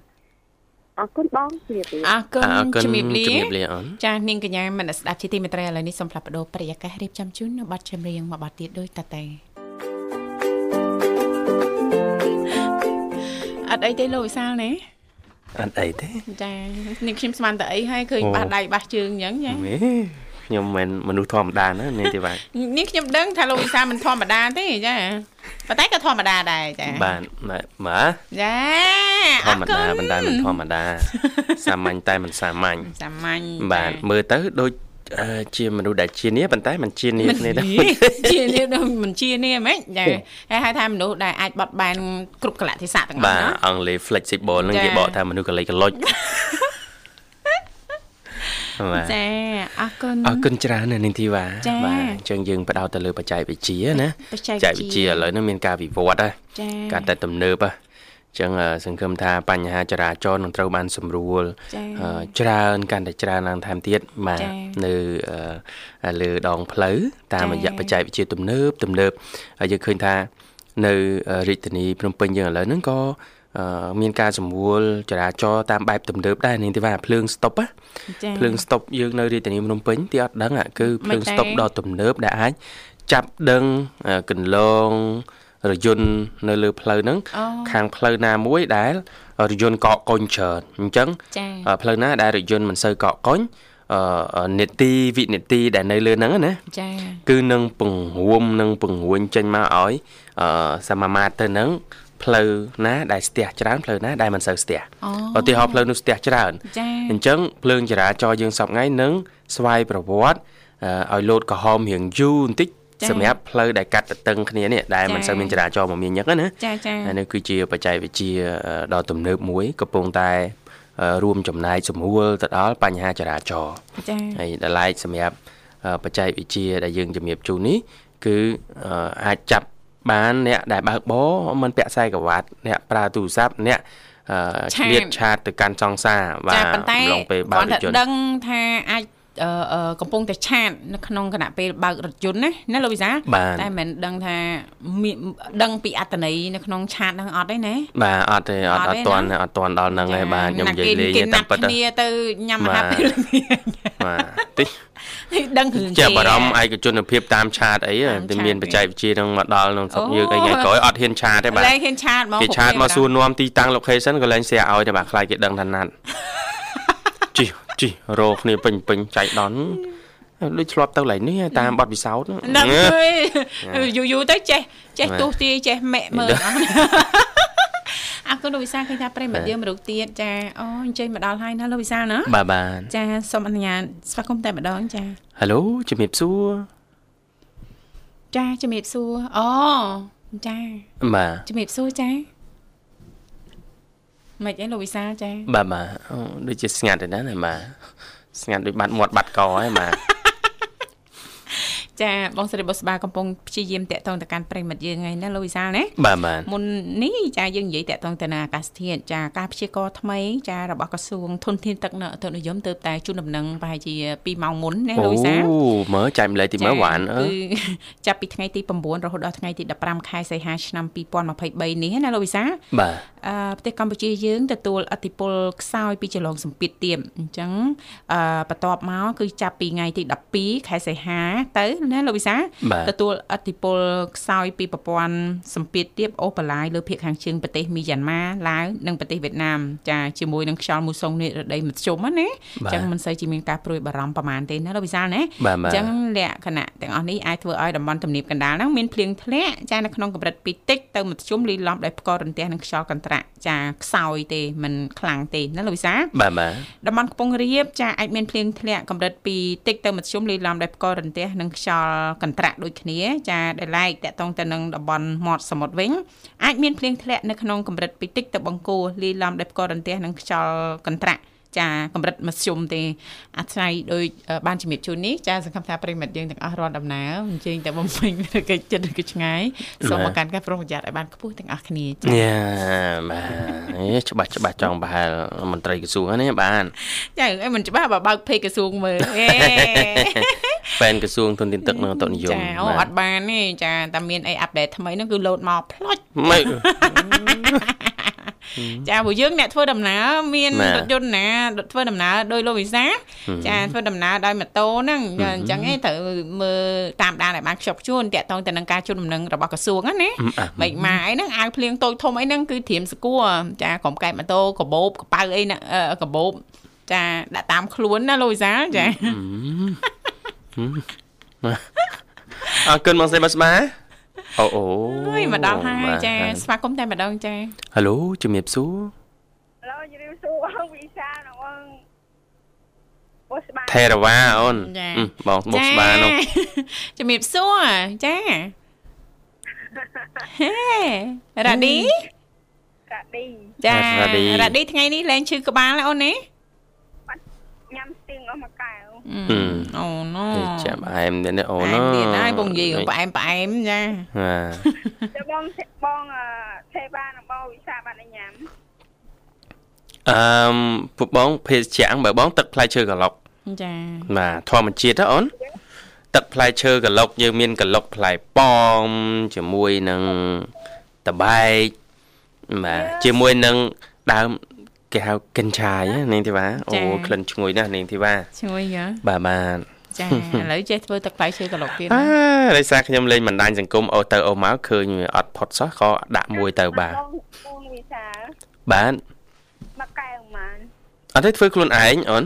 អរគុណបងជម្រាបលាអរគុណអរគុណជំរាបលាជំរាបលាអូនចានាងកញ្ញាមនស្ដាប់ជាទីមេត្រីឥឡូវនេះសូមផ្លាប់បដោប្រយាកររៀបចំជូននៅប័ណ្ណចម្រៀងមួយប័ណ្ណទៀតដូចតទៅ អត់អីទេលោកវិសាលណាអត់អីទេចានាងខ្ញុំស្មានតែអីហើយឃើញអូបាសដៃបាសជើងអញ្ចឹងចាហេខ្ញុំមិនមនុស្សធម្មតាណានេះទេបាទនាងខ្ញុំដឹងថាលោកវិសាលមិនធម្មតាទេចាប៉ុន្តែក៏ធម្មតាដែរចាបាទបាទបាទចាធម្មតាអរគុណបណ្ដាមិនធម្មតាសាមញ្ញតែមិនសាមញ្ញសាមញ្ញបាទមើលទៅដូចអឺ ជាមនុស្សដែលជានេះប៉ុន្តែមិនជានេះគ្នាដែរជានេះដូចមិនជានេះហ្មងចាហើយហៅថាមនុស្សដែលអាចបត់បែនគ្រប់កលៈទេសៈទាំងអស់បាទណាអង់គ្លេស flexible ហ្នឹងចាគេបកថាមនុស្សកលេចកលុចបាទចាអរគុណអរគុណច្រើនណាស់នាងធីវ៉ាចាបាទអញ្ចឹងយើងបដោតទៅលើបច្ចេកវិទ្យាណាបច្ចេកបច្ចេកវិទ្យាឥឡូវនេះមានការវិវត្តន៍ហ៎ចាកាន់តែទំនើបហ៎អញ្ចឹងអឺសង្ឃឹមថាបញ្ហាចរាចរណ៍នឹងត្រូវបានសម្រួលចាអឺច្រើនកាន់តែច្រើនឡើងថែមទៀតបាទចា៎នៅអឺលើដងផ្លូវតាមរយៈចា៎បច្ចេកវិទ្យាទំនើបទំនើបហើយយើងឃើញថានៅអឺរាជធានីភ្នំពេញយើងឥឡូវហ្នឹងក៏អឺមានការសម្រួលចរាចរណ៍តាមបែបទំនើបដែរនាងទេវ៉ាភ្លើងស្តុបណាចាភ្លើងស្តុបយើងនៅរាជធានីភ្នំពេញទីអត់ដឹងអាគឺភ្លើងមិនដែរស្តុបដ៏ទំនើបដែលអាចចាប់ដឹងអឺកន្លង រយន្តនៅលើផ្លូវហ្នឹងអូខាងផ្លូវណាមួយដែលរយន្តកកកុញច្រើនអញ្ចឹងចាអឺផ្លូវណាដែលរយន្តមិនសូវកកកុញអឺនេតិវិនេតិដែលនៅលើហ្នឹងណាចា គឺនឹងពង្រួមនឹងពង្រួញចេញមកឲ្យអឺសមាមាត្រទៅនឹងផ្លូវណាដែលស្ទះច្រើនផ្លូវណាដែលមិនសូវស្ទះអូឧទាហរណ៍ផ្លូវនោះស្ទះច្រើនចាអញ្ចឹងភ្លើងចរាចរណ៍យើងសពថ្ងៃនឹងស្វ័យប្រវត្តិអឺឲ្យលោតក្រហមរៀងយូរបន្តិចចា៎ សម្រាប់ផ្លូវដែលកាត់ទៅតឹងគ្នានេះដែលមិនចា៎សូវមានចរាចរណ៍មមាញឹកហ្នឹងណាចាចាហើយនេះគឺជាបច្ចេកវិទ្យាអឺដ៏ទំនើបមួយកំពុងតែអរួមចំណែកសម្រួលទៅដល់បញ្ហាចរាចរណ៍ចា៎ហើយដល់ឡែកសម្រាប់បច្ចេកវិទ្យាដែលយើងជំរាបជូននេះគឺអាចចាប់បានអ្នកដែលបើកបរមិនពាក់ខ្សែក្រវ៉ាត់អ្នកប្រើទូរស័ព្ទអ្នកឆ្លៀតឆាតទៅកាន់ចង្សារបាទឡងពេលបើករថយន្តដឹងថាអាចអឺ កំពុងតែឆាតនៅក្នុងគណៈពេលបើករថយន្តណាណាលោកវិសាតែមិនដឹងថាដឹងពីអត្តន័យនៅក្នុង chat ហ្នឹងអត់ទេណាបាទអត់ទេអត់អត់ទាន់អត់ទាន់ដល់ហ្នឹងទេបាទខ្ញុំនិយាយលេងតែប៉ុណ្ណឹងគ្នាទៅញ៉ាំអាហារពេលបាទតិចដឹងរឿងជាបារម្ភឯកជនភាពតាម chat អីតែមានបច្ចេកវិទ្យានឹងមកដល់ក្នុងស្រុកយើងអីថ្ងៃក្រោយអត់ហ៊ាន chat ទេបាទលែងហ៊ាន chat មកគេ chat មកសួរនាំទីតាំង location ក៏លែង share ឲ្យទេបាទខ្លាចគេដឹងថាណាត់ ជីជីរោគ្នាពេញពេញចៃដន្យដូចឆ្លប់ទៅឡៃនេះតាមបទពិសោធន៍ហ្នឹងយូរយូរទៅចេះចេះទស្សទាយចេះមេមើលអរគុណលោកវិសាឃើញថាប្រិមត្តយើងមរុកទៀតចាអូអញ្ជើញមកដល់ហើយណាលោកវិសាណាបាទបាទចាសូមអនុញ្ញាតស្វាគមន៍តែម្ដងចាហៅឡូជំរាបសួរចាជំរាបសួរអូចាបាទជំរាបសួរចា មិនអីលោកវិសាចាបាទបាទអូដូចជាស្ងាត់ទេណាបាទស្ងាត់ដូចបាត់មាត់បាត់កហើយបាទ ចាបងស្រីបុស្បាកំពុងព្យាយាមតាក់ទងទៅកាន់ប្រិមិត្តយើងហើយណាលោកវិសាលណាបាទបាទមុននេះចាយើងនិយាយតាក់ទងទៅនឹងអាកាសធាតុចាការព្យាករថ្មីចារបស់ក្រសួងធនធានទឹកនៅអតុនិយមទៅតែជូនដំណឹងប្រហែលជា2ម៉ោងមុនណាលោកវិសាលអូមើលចែកម្លែកទីមើលវ៉ានអឺចាប់ពីថ្ងៃទី9រហូតដល់ថ្ងៃទី15ខែសីហាឆ្នាំ2023នេះណាលោកវិសាលបាទអឺប្រទេសកម្ពុជាយើងទទួលអតិពលខ្សោយពីចលងសម្ពាធទៀបអញ្ចឹងអឺបន្ទាប់មកគឺចាប់ពីថ្ងៃទី12ខែសីហាទៅណាលោកវិសាទទួលអតិពលខ្សោយពីប្រព័ន្ធសម្ពាធទៀបអូប៉ាឡាយលើភាគខាងជើងប្រទេសមីយ៉ាន់ម៉ាឡាវនិងប្រទេសវៀតណាមចាជាមួយនឹងខ្យល់មូសុងនេះរដីមធ្យមណាអញ្ចឹងមិនសូវជាមានការព្រួយបារម្ភប្រហែលទេណាលោកវិសាលណាអញ្ចឹងលក្ខណៈទាំងអស់នេះអាចធ្វើឲ្យតំបន់ទំនាបកណ្ដាលហ្នឹងមានភ្លៀងធ្លាក់ចានៅក្នុងកម្រិតពីតិចទៅមធ្យមលីលំដោយផ្កករន្ទះនិងខ្យល់កន្ត្រាក់ចាខ្សោយទេមិនខ្លាំងទេណាលោកវិសាបាទបាទតំបន់ខ្ពង់រាបចាអាចមានភ្លៀងធ្លាក់កម្រិតពីតិចទៅមធ្យមលីលំដោយផ្កករន្ទះនិងខ្យល់កន្ត្រាក់ដូចគ្នាចាដែលឡែកតកតងទៅនឹងតំបន់មាត់សមុទ្រវិញអាចមានភ្លៀងធ្លាក់នៅក្នុងកម្រិតពីតិចទៅបង្គោលលីលំដោយផ្កករន្ទះនិងខ្យល់កន្ត្រាក់ចាកម្រិតមធ្យមទេអាស្រ័យដោយបានជំរាបជូននេះចាសង្ឃឹមថាប្រិមិត្តយើងទាំងអស់រាល់ដំណើរអញ្ជើញតែបំពេញកិច្ចចិត្តឬក៏ឆ្ងាយសូមមកកាន់ការប្រុងប្រយ័ត្នឲ្យបានខ្ពស់ទាំងអស់គ្នាចាយ៉ាបាទច្បាស់ច្បាស់ចង់ប្រហែលមន្ត្រីក្រសួងនេះបានចាអីមិនច្បាស់បើបើកពេកក្រសួងមើលអេ បែនក្រសួងទុនធានទឹកនិងអតុនិយមចាអូអត់បានទេចាតែមានអីអាប់ដេតថ្មីហ្នឹងគឺលោតមកផ្លុចមិនចាព្រោះយើងអ្នកធ្វើដំណើរមានរថយន្តណាធ្វើដំណើរដោយលោកវិសាចាធ្វើដំណើរដោយម៉ូតូហ្នឹងអញ្ចឹងឯងត្រូវមើលតាមដានឲ្យបានខ្ជាប់ខ្ជួនតាក់ទងទៅនឹងការជូនដំណឹងរបស់ក្រសួងណាមិនម៉ាអីហ្នឹងអាវភ្លៀងតូចធំអីហ្នឹងគឺត្រៀមស្គួរចាក្រុមកែបម៉ូតូកបោបកប៉ៅអីណាកបោបចាដាក់តាមខ្លួនណាលោកវិសាចា អរគុណបងសេបាស្បាអូអូយមកដល់ហើយចាស្វាគមន៍តែម្ដងចាហៅឡូជំរាបសួរហៅឡូជំរាបសួរបងវិសាលបងបុស្បាថេរវ៉ាអូនបងបុស្បានោះជំរាបសួរចាហេរ៉ាឌីរ៉ាឌីចារ៉ាឌីថ្ងៃនេះលែងឈឺក្បាលអូនណាញ៉ាំស្ទៀងអស់មួយកែវ អូណូចាំផ្អែមនេះអូនទៀតហើយបងនិយាយផ្អែមផ្អែមចាទៅបងបងទេបានិងបងវិសាបានញ៉ាំអឺពួកបងភេសជ្ជៈបើបង ទឹកផ្លែឈើកឡុកចាបាទធម្មជាតិហ៎អូនទឹកផ្លែឈើកឡុកយើងមានកឡុកផ្លែប៉ោមជាមួយនឹងតបែកបាទជាមួយនឹងដើម គេហៅកិនឆាយនាងធីវ៉ាអូក្លិនឈ្ងុយណាស់នាងធីវ៉ាឈ្ងុយហ៎បាទបាទចាឥឡូវចេះធ្វើទឹកផ្លែឈើកន្លុកទៀតណាដោយសារខ្ញុំលេងបណ្ដាញសង្គមអូទៅអូមកឃើញអត់ផុតសោះក៏ដាក់មួយទៅបាទបងវិសាបាទមកកែវម៉ានអត់ទេធ្វើខ្លួនឯងអូន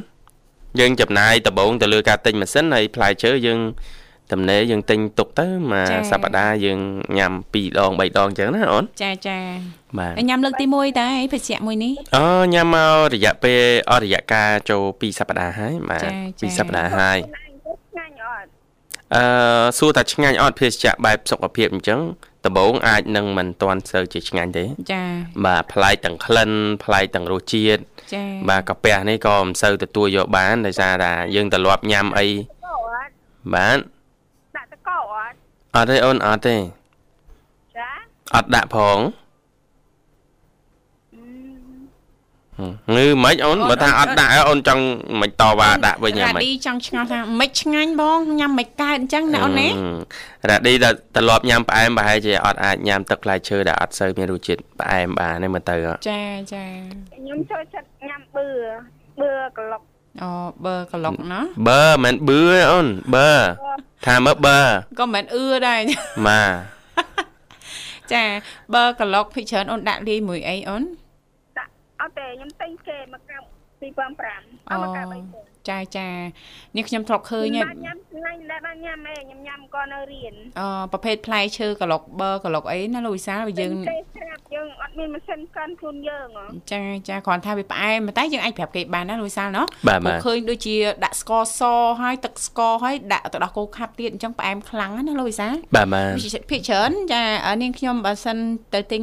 យើងចំណាយដំបងទៅលើការទិញម៉ាស៊ីនហើយផ្លែឈើយើង តំណេយើងទិញទុកទៅមួយសប្តាហ៍យើងញ៉ាំ2ដង3ដងអញ្ចឹងណាអូនចាចាបាទញ៉ាំលើកទី1តើភេសជ្ជៈមួយនេះអូញ៉ាំមករយៈពេលអស់រយៈកាលចូល2សប្តាហ៍ហើយបាទ2សប្តាហ៍ហើយឆ្ងាញ់អត់អឺសួរថាឆ្ងាញ់អត់ភេសជ្ជៈបែបសុខភាពអញ្ចឹងដំបូងអាចនឹងមិនទាន់សូវជាឆ្ងាញ់ទេចាបាទប្លែកទាំងក្លិនប្លែកទាំងរសជាតិចាបាទកាពះនេះក៏មិនសូវទទួលយកបានដោយសារថាយើងត្រឡប់ញ៉ាំអីកោអត់បាទដាក់តកោ អត់អត់ទេអូនអត់ទេចាអត់ដាក់ផងអឺងឺមិនអូនបើថាអត់ដាក់អូនចង់មិនតវ៉ាដាក់វិញយ៉ាងរ៉ាម៉េចឌីចង់ឆ្ងល់ថាមិនឆ្ងាញ់បងញ៉ាំមិនកើតអញ្ចឹងណាអូនណារ៉ាឌីដែលត្រឡប់ញ៉ាំផ្អែមប្រហែលជាអត់អាចញ៉ាំទឹកផ្លែឈើដែលអត់សូវមានរសជាតិផ្អែមបានទេមើលទៅចាចាខ្ញុំចូលចិត្តញ៉ាំបឺបឺក្លុកអូបើក្លុកណាបើមិនបឺទេអូនបើ ថាមើលបើក៏មិនអឺដែរម៉ាចាបើក្លោកភិកច្រើនអូនដាក់លាយមួយអីអូនដាក់អត់ទេខ្ញុំទិញគេមកកាប់2005អមកកាប់3ចាចានេះខ្ញុំធ្លាប់ឃើញហ្នឹង ថ្ងៃដែលបានញ៉ាំឯងខ្ញុំញ៉ាំក៏នៅរៀនអឺប្រភេទផ្លែឈើក្លុកបើក្លុកអីណាលោកវិសាលបើយើងទេស្រាប់យើងអត់មានម៉ាស៊ីនកាន់ខ្លួនយើងហ៎ចាចាគ្រាន់ថាវាផ្អែមតែយើងអាចប្រាប់គេបានណាលោកវិសាលណោះបាទព្រោះបាទឃើញដូចជាដាក់ស្ករសហើយទឹកស្ករហើយដាក់ទៅដល់គោខាប់ទៀតអញ្ចឹងផ្អែមខ្លាំងណាលោកវិសាលបាទបាទភាគច្រើនចានាងខ្ញុំបើសិនទៅទិញ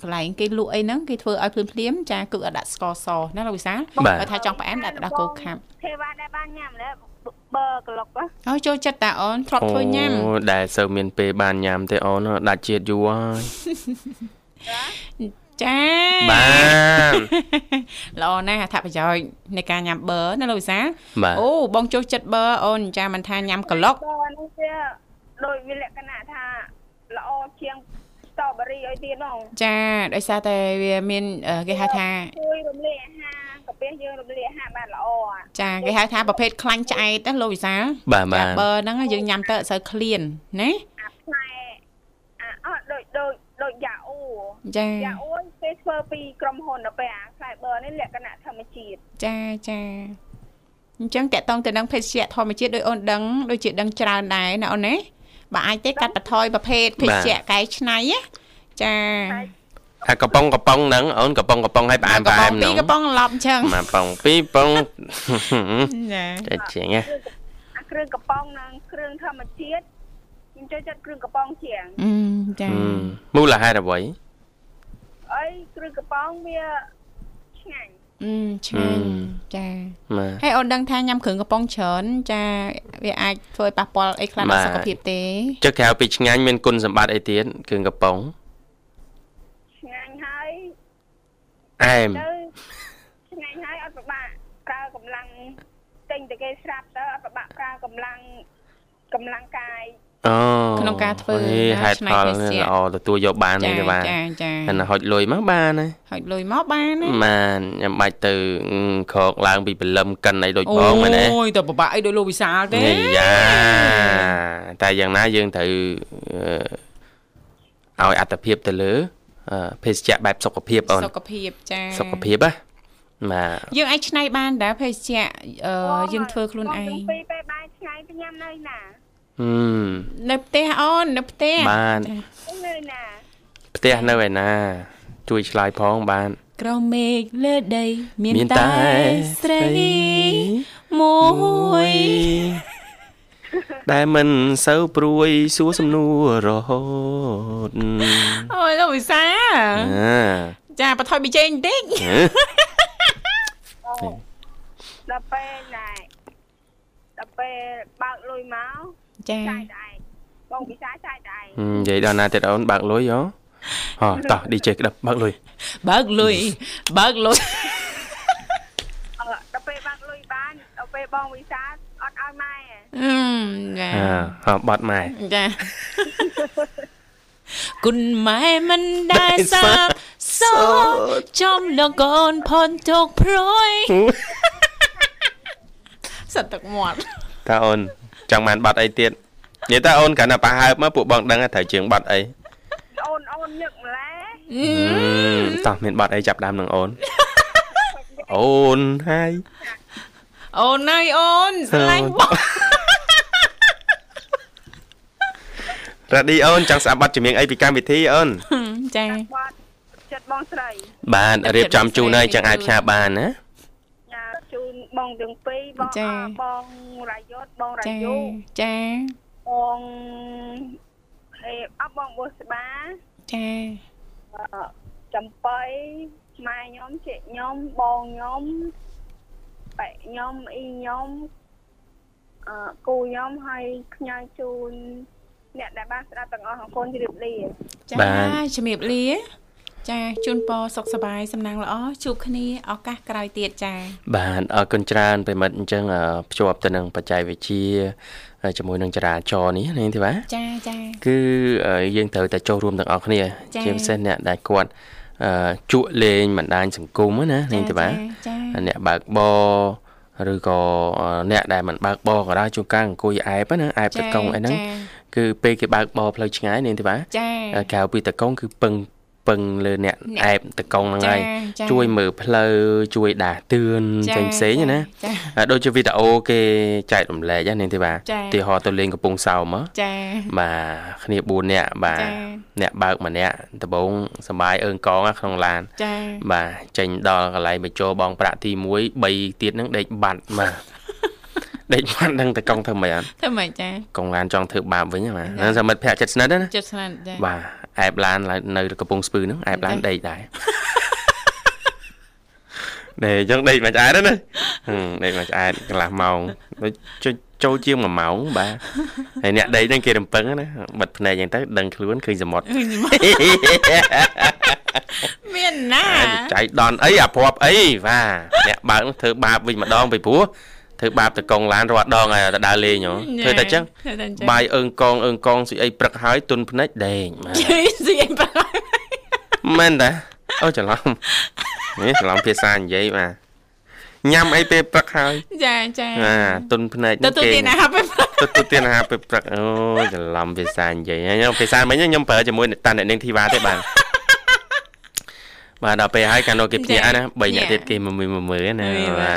កន្លែងគេលក់អីហ្នឹងគេធ្វើឲ្យភ្លាមភ្លាមៗចាគឺអត់ដាក់ស្ករសណាលោកវិសាលបាទបើថាចង់ផ្អែមដាក់ទៅដល់គោខាប់ទេវ៉ាដែលបានញ៉ាំដែរ បឺក្លុកហ៎ហើយចូលចិត្តតាអូនធ្លាប់ធ្វើញ៉ាំអូដែលសូវមានពេលបានញ៉ាំទេអូនដាច់ជាតិយូរហើយចាបាទល្អណាស់អត្ថប្រយោជន៍នៃការញ៉ាំបឺណាលោកវិសាលបាទអូបងចូលចិត្តបឺអូនចាមិនថាញ៉ាំក្លុកបឺនេះវាដោយវាលក្ខណៈថាល្អជាង ស្ទ្រប៊េរីឲ្យទៀតហ្មងចាដោយសារតែវាមានអឺគេហៅថាជួយរំលាយអាហារកាពះយើងរំលាយអាហារបានល្អអាចាគេហៅថាប្រភេទខ្លាញ់ឆ្អែតណាលោកវិសាលបាទបាចាទបើហ្នឹងយើងញ៉ាំទៅអត់សូវឃ្លានណាអាផ្លែអាអត់ដូចដូចដូចយ៉ាអ៊ូចាយ៉ាអ៊ូគេធ្វើពីក្រុមហ៊ុនទៅពេលអាផ្លែបឺនេះលក្ខណៈធម្មជាតិចាចាអញ្ចឹងតកតងទៅនឹងភេសជ្ជៈធម្មជាតិដោយអូនដឹងដូចជាដឹងច្រើនដែរណាអូនណា បើអាចទេកាត់បន្ថយប្រភេទភេសជ្ជៈកែច្នៃណាចាអាកំប៉ុងកំប៉ុងហ្នឹងអូនកំប៉ុងកំប៉ុងឲ្យផ្អែមផ្អែមពីហ្នឹងកំប៉ុងឡប់អញ្ចឹងមកប៉ុងពីរប៉ុងចាចេះជាងណាអាគ្រឿងកំប៉ុងនិងគ្រឿងធម្មជាតិខ្ញុំចូលចិត្តគ្រឿងកំប៉ុងជាងអឺចាហឹមមូលហេតុអ្វីអីគ្រឿងកំប៉ុងវា ឆ្ងាញ់អឺឆ្ងាញ់ចាបាទហើយអូនដឹងថាញ៉ាំគ្រឿងកំប៉ុងច្រើនចាវាអាចធ្វើឲ្យប៉ះពាល់អីខ្លះដល់សុខភាពទេចុះក្រៅពីឆ្ងាញ់មានគុណសម្បត្តិអីទៀតគ្រឿងកំប៉ុងឆ្ងាញ់ហើយអែមទៅឆ្ងាញ់ហើយអត់ពិបាកប្រើកម្លាំងទិញតែគេស្រាប់ទៅអត់ពិបាកប្រើកម្លាំងកម្លាំងកាយអូ ក្នុងការធ្វើហេណាហេតុឆ្នៃផលភេសជ្ជៈល្អទទួលយកបានចាទេបាទចាចាហើយណាហុចលុយមកបានហើយហើយលុយមកបានណាបានខ្ញុំបាច់ទៅក្រកឡើងពីព្រលឹមកិនអីដូចបងមែនទេអូយទៅពិបាកអីដោយលោកវិសាលទេនេះយ៉ាតែយ៉ាងណាយើងត្រូវអឺឲ្យអត្តភាពទៅលើអឺភេសជ្ជៈបែបសុខភាពអូនសុខភាពចាសុខភាពណាបាទយើងអាចឆ្នៃបានដែរភេសជ្ជៈអឺយើងធ្វើខ្លួនឯងបងពីពេលបាយឆ្ងាយទៅញ៉ាំនៅណាហឹម នៅផ្ទះអូននៅផ្ទះបាននៅណាផ្ទះនៅឯណា ជួយឆ្លើយផងបានក្រោមមេឃលើដី មានមានតែតែស្រីមួយដែលមិនសូវព្រួយសួរសំណួររហូតអូយលោកវិសាលអាចាបន្ថយប៊ីចេងបន្តិចដល់ពេលណែដល់ពេលបើកលុយមក ចាចាយតែឯងបងពិសាចាយតែឯងហឹមនិយាយដល់ណាទៀតអូនបើកលុយហ៎ហោះតោះ DJ ក្តឹបបើកលុយបើកលុយបើកលុយអឺដល់ពេលបើកលុយបានដល់ពេលបងវិសាអត់ឲ្យម៉ែឯងអឺចាអើហោះបត់ម៉ែចាគុណម៉ែមិនដែលសាបសោចំលកូនផនទុកព្រួយសត្វទឹកមាត់តើអូន ចង់បានបត់អីទៀតនិយាយតើអូនគ្រាន់តែប្រហើបមកពួកបងដឹងថាត្រូវជើងបត់អីអូនអូនញឹកម្លេះអឺតោះមានបត់អីចាប់ដើមនឹងអូនអូនហើយអូនហើយអូនស្រឡាញ់បងរ៉ាឌីអូនចង់ស្ដាប់បទចម្រៀងអីពីកម្មវិធីអូនចាបាត់ចិត្តបងស្រីបានរៀបចំជូនហើយចឹងអាចផ្សាយបានណាញ៉ាជូន បងទាំងពីរបងបងរាយុទ្ធបងរាយុចាបងហេអបបងបុស្បាចាចំបៃម៉ែខ្ញុំជិះខ្ញុំបងខ្ញុំបែកខ្ញុំអ៊ីខ្ញុំអឺគូខ្ញុំហើយខ្ញៅជូនអ្នកដែលបានស្ដាប់ទាំងអស់អរគុណជ្រាបលាចាជំរាបលា ចាជូនពរសុខសប្បាយសំណាងល្អជួបគ្នាឱកាសក្រោយទៀតចា បាទអរគុណច្រើនប្រិមិត្តអញ្ចឹងអឺភ្ជាប់ទៅនឹងបច្ចេកវិទ្យាអឺជាមួយនឹងចរាចរណ៍នេះនាងធីវ៉ាចាចាគឺអឺយើងត្រូវតែចូលរួមទាំងអស់គ្នាចា៎ជាពិសេសអ្នកដែលគាត់អឺជក់លេងបណ្ដាញសង្គមហ្នឹងណានាងទេបាទចាអ្នកបើកបរឬក៏អឺអ្នកដែលមិនបើកបរក៏ដោយជួនកាលអង្គុយអែបណាអែបតកង់អីហ្នឹងគឺពេលគេបើកបរផ្លូវឆ្ងាយនាងទេបាទចាអឺក្រៅពីតកង់គឺពឹង ពឹងលើអ្នកអ្នកអែបតកង់ហ្នឹងហើយចាជួយមើលផ្លូវជួយដាស់តឿនផ្សេងផ្សេងៗណាចាហើយដូចជាវីដេអូគេចែករំលែកហ្នឹងនាងទេបាទចា៎ទីហោទៅលេងកំពង់សោមមកចាបាទគ្នា4នាក់បាទចា៎អ្នកបើកម្នាក់ដំបងសបាយអើងកងណាក្នុងឡានចាបាទចេញដល់កន្លែងបញ្ចោបងប្រាក់ទី1 3ទៀតហ្នឹងដេកបាត់បាទដេកបាត់ហ្នឹងតកង់ធ្វើម៉េចអត់ធ្វើម៉េចចាកងឡានចង់ធ្វើបាបវិញហ៎បាទចា៎ហ្នឹងសមិទ្ធភ័ក្រចិត្តស្និទ្ធណាចិត្តស្នានចាបាទ អែបឡានឡើងនៅកំពង់ស្ពឺហ្នឹងអែបឡានចា៎ដេកដែរណែអញ្ចឹងដេកមិនឆ្អែតទេណាហឹមដេកមិនឆ្អែតកន្លះម៉ោងដូចចុចចូលជាង1ម៉ោងបាទហើយអ្នកដេកហ្នឹងគេរំពឹងណាបិទភ្នែកអញ្ចឹងទៅដឹងខ្លួនឃើញសមុទ្រមានណាចៃដនអីអាព្រាប់អីបាទអ្នកបើកនោះធ្វើបាបវិញម្ដងពីព្រោះ ធ្វើបាបទៅកងឡានរាល់ដងហើយទៅដើរលេងហ៎ធ្វើតែអញ្ចឹងធ្វើតែអញ្ចឹងបាយអើងកងអើងកងស្អីអីព្រឹកហើយទុនភ្នែកដេកបាទស្អីប្រហែលមែនតាអូច្រឡំនេះច្រឡំភាសានិយាយបាទញ៉ាំអីពេលព្រឹកហើយចាចាបាទទុនភ្នែកទៅទៅទីណាហើយទៅទៅទៀនអាហារពេលព្រឹកអូច្រឡំភាសានិយាយខ្ញុំភាសាមិញខ្ញុំប្រើជាមួយតាអ្នកនាងធីវ៉ាទេបាទ បាទដល់ពេលហើយកាលនោះគេភ្ញាក់ណា3នាក់ទៀតគេមើលមើលមើលណាបា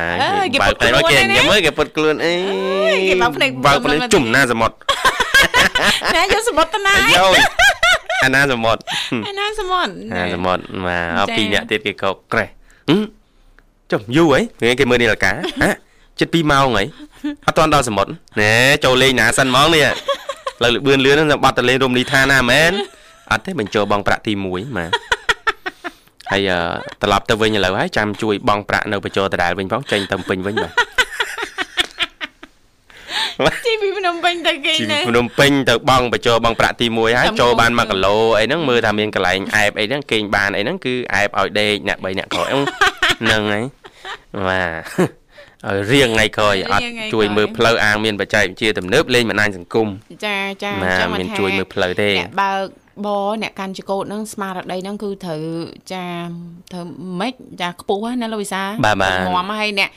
ទបើកតែមកគេញ៉ាំមើលគេពុតខ្លួនអីបើកភ្នែកជុំណាសមុទ្រណាយកសមុទ្រទៅណាយោអាណាសមុទ្រឯណាសមុទ្រអាសមុទ្របាទអពីរនាក់ទៀតគេកោកក្រេះចុះយូរហីគេមើលនាឡិកាហ៎ជិត2ម៉ោងហីអត់ទាន់ដល់សមុទ្រណែចូលលេងណាសិនហ្មងនេះលើលបឿនលឿនហ្នឹងបាត់ទៅលេងរមណីយដ្ឋានណាមែនអត់ទេបញ្ចូលបងប្រាក់ទី1បាទ ហើយអឺត្រឡប់ទៅវិញឥឡូវហើយចាំជួយបងប្រាក់នៅបញ្ចូលដដែលវិញផងចេញទៅពេញវិញបាទជីពីភ្នំពេញទៅគេជីណាភ្នំពេញទៅបងបញ្ចូលបងប្រាក់ទី1ហើយតាមចូលបានមក1គីឡូអីហ្នឹងមើលថាមានកន្លែងអែបអីហ្នឹងគេងបានអីហ្នឹងគឺអែបឲ្យដេកអ្នក3អ្នកក្រោយហ្នឹងហ្នឹងហើយបាទឲ្យរៀងថ្ងៃក្រោយអត់ជួយមើលផ្លូវអាងមានបច្ចេកវិទ្យាទំនើបលេងបណ្ដាញសង្គមចាចាណាចាំមានថាជួយមើលផ្លូវទេអ្នកបើក បអ្នកកាន់ចកោតហ្នឹងស្មារតីហ្នឹងគឺត្រូវចាត្រូវម៉េចចាខ្ពស់ណាលោកវិសាបាទបាទងំហើយអ្នក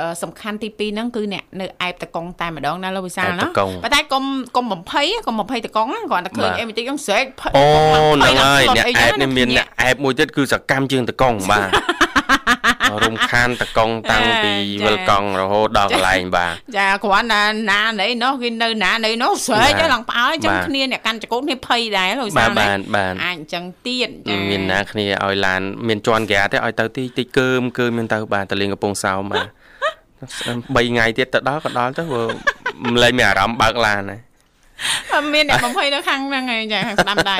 អឺសំខាន់ទី2ហ្នឹងគឺអ្នកនៅអែបតកង់តែម្ដងណាលោកវិសាអែបណាតកង់ប៉ុន្តែកុំកុំបំភ័យកុំបំភ័យតកង់ណាគ្រាន់តែឃើញបាទអីបន្តិចហ្នឹងស្រែកភ័យអូកុំហ្នឹងភ័ហើយដល់អ្នកស្លុតអែបនេះមានញាអ្នកអែបមួយទៀតគឺសកម្មជាងតកង់បាទ រំខានតកង់តាំងពីចាវិលកង់រហូតដល់កន្លែងបាទចាគ្រាន់តែណាណីនោះគេនៅណាណីនោះស្រែកបាទឲ្យឡើងផ្អើលចឹងបាទគ្នាអ្នកកាន់ចកោតគ្នាភ័យដែរលោកវិបាសាទណាបាទបាទអាចអញ្ចឹងទៀតចាមានណាគ្នាឲ្យឡានមានជន់ក្រាទេឲ្យទៅទីតិចកើមកើមមានទៅបាទតលេងកំពង់សោមបាទ3ថ្ងៃទៀតទៅដល់ក៏ដល់ទៅព្រោះម្លែងមានអារម្មណ៍បើកឡានហើយអត់ មានអ្នកបំភ័យនៅខាងហ្នឹងឯងចាខាងស្ដាំដៃ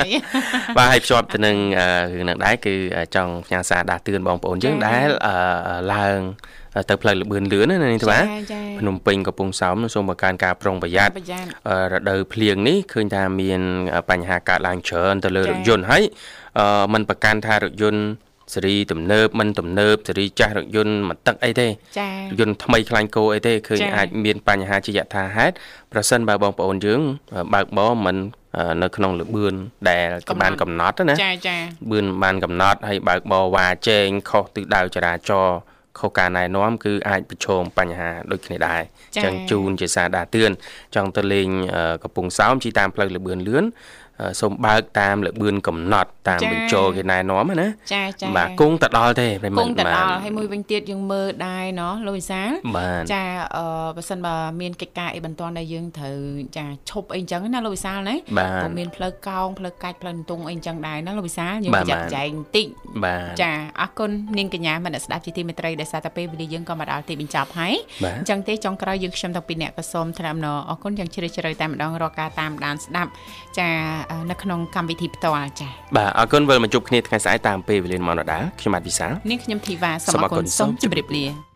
បាទហើយភ្ជាប់ទៅនឹងអឺរឿងហ្នឹងដែរគឺចង់ផ្ញើសារដាស់តឿនបងប្អូនយើងចា៎ដែលអឺឡើងទៅផ្លូវលបឿនលឿនណានេះទេបាទចាភ្នំពេញកំពង់សោមសូមបង្កើនការប្រុងប្រយ័ត្នប្រយ័ត្នអឺរដូវភ្លៀងនេះឃើញថាមានបញ្ហាកើតឡើងច្រើនទៅលើចា៎រថយន្តហើយអឺมันប្រកាន់ថារថយន្ត សេរីទំនើបមិនទំនើបសេរីចាស់រថយន្តមកទឹកអីទេចាយន្តថ្មីខ្លាញ់គោអីទេឃើញចា៎អាចមានបញ្ហាជាយថាហេតុប្រសិនបើបងប្អូនយើងបើកបរមិនអឺនៅក្នុងលបឿនដែលគេបានកំណត់ណាចាចាបឿនបានកំណត់ហើយបើកបរវ៉ាជែងខុសទិសដៅចរាចរណ៍ខុសការណែនាំគឺអាចប្រឈមបញ្ហាដូចគ្នាដែរអញ្ចឹងជូនជាសារដាស់តឿនចង់ទៅលេងអឺកំពង់សោមជិះតាមផ្លូវលបឿនលឿនអឺ សូមបើកតាមលបឿនកំណត់តាមបញ្ចូលគេណែនាំណា ចាចា បាទគង់ទៅដល់ទេប្រិម គ ត្ត ង់ទៅ បាទ ដល់ហើយមួយវិញទៀតយើងមើលដែរเนาะលោកវិសាល បាទ ចាអឺបើសិនបើមានកិច្ចការអីបន្ទាន់ដែលយើងត្រូវចាឈប់អីចឹងណាលោកវិសាលណា បាទ ក៏មានផ្លូវកោងផ្លូវកាច់ផ្លូវតុងអីចឹងដែរណាលោកវិសាលយើង បាទ ប្រយ័ត្ន បាទ ប្រយែងបន្តិច បាទ ចាអរគុណនាងកញ្ញាមនស្សស្ដាប់ជាទីមេត្រីដែលសារតែពេលវេលាយើងក៏មកដល់ទីបញ្ចប់ហើយ បាទ អញ្ចឹងទេចុងក្រោយយើងខ្ញុំទាំងពីរអ្នកក៏សូមថ្លែងអំណរអរគុណយ៉ាងជ្រាលជ្រៅតែម្ដងរកការតាមដានស្ដាប់ចា នៅក្នុងកម្មវិធីផ្ទាល់ចា៎បាទអរគុណវិលមកជួបគ្នាថ្ងៃស្អែកតាមពេលវេលាម៉ោងដដែលខ្ញុំបាទវិសាលនាងខ្ញុំធីវ៉ាសូមអរគុណសូមជម្រាបលា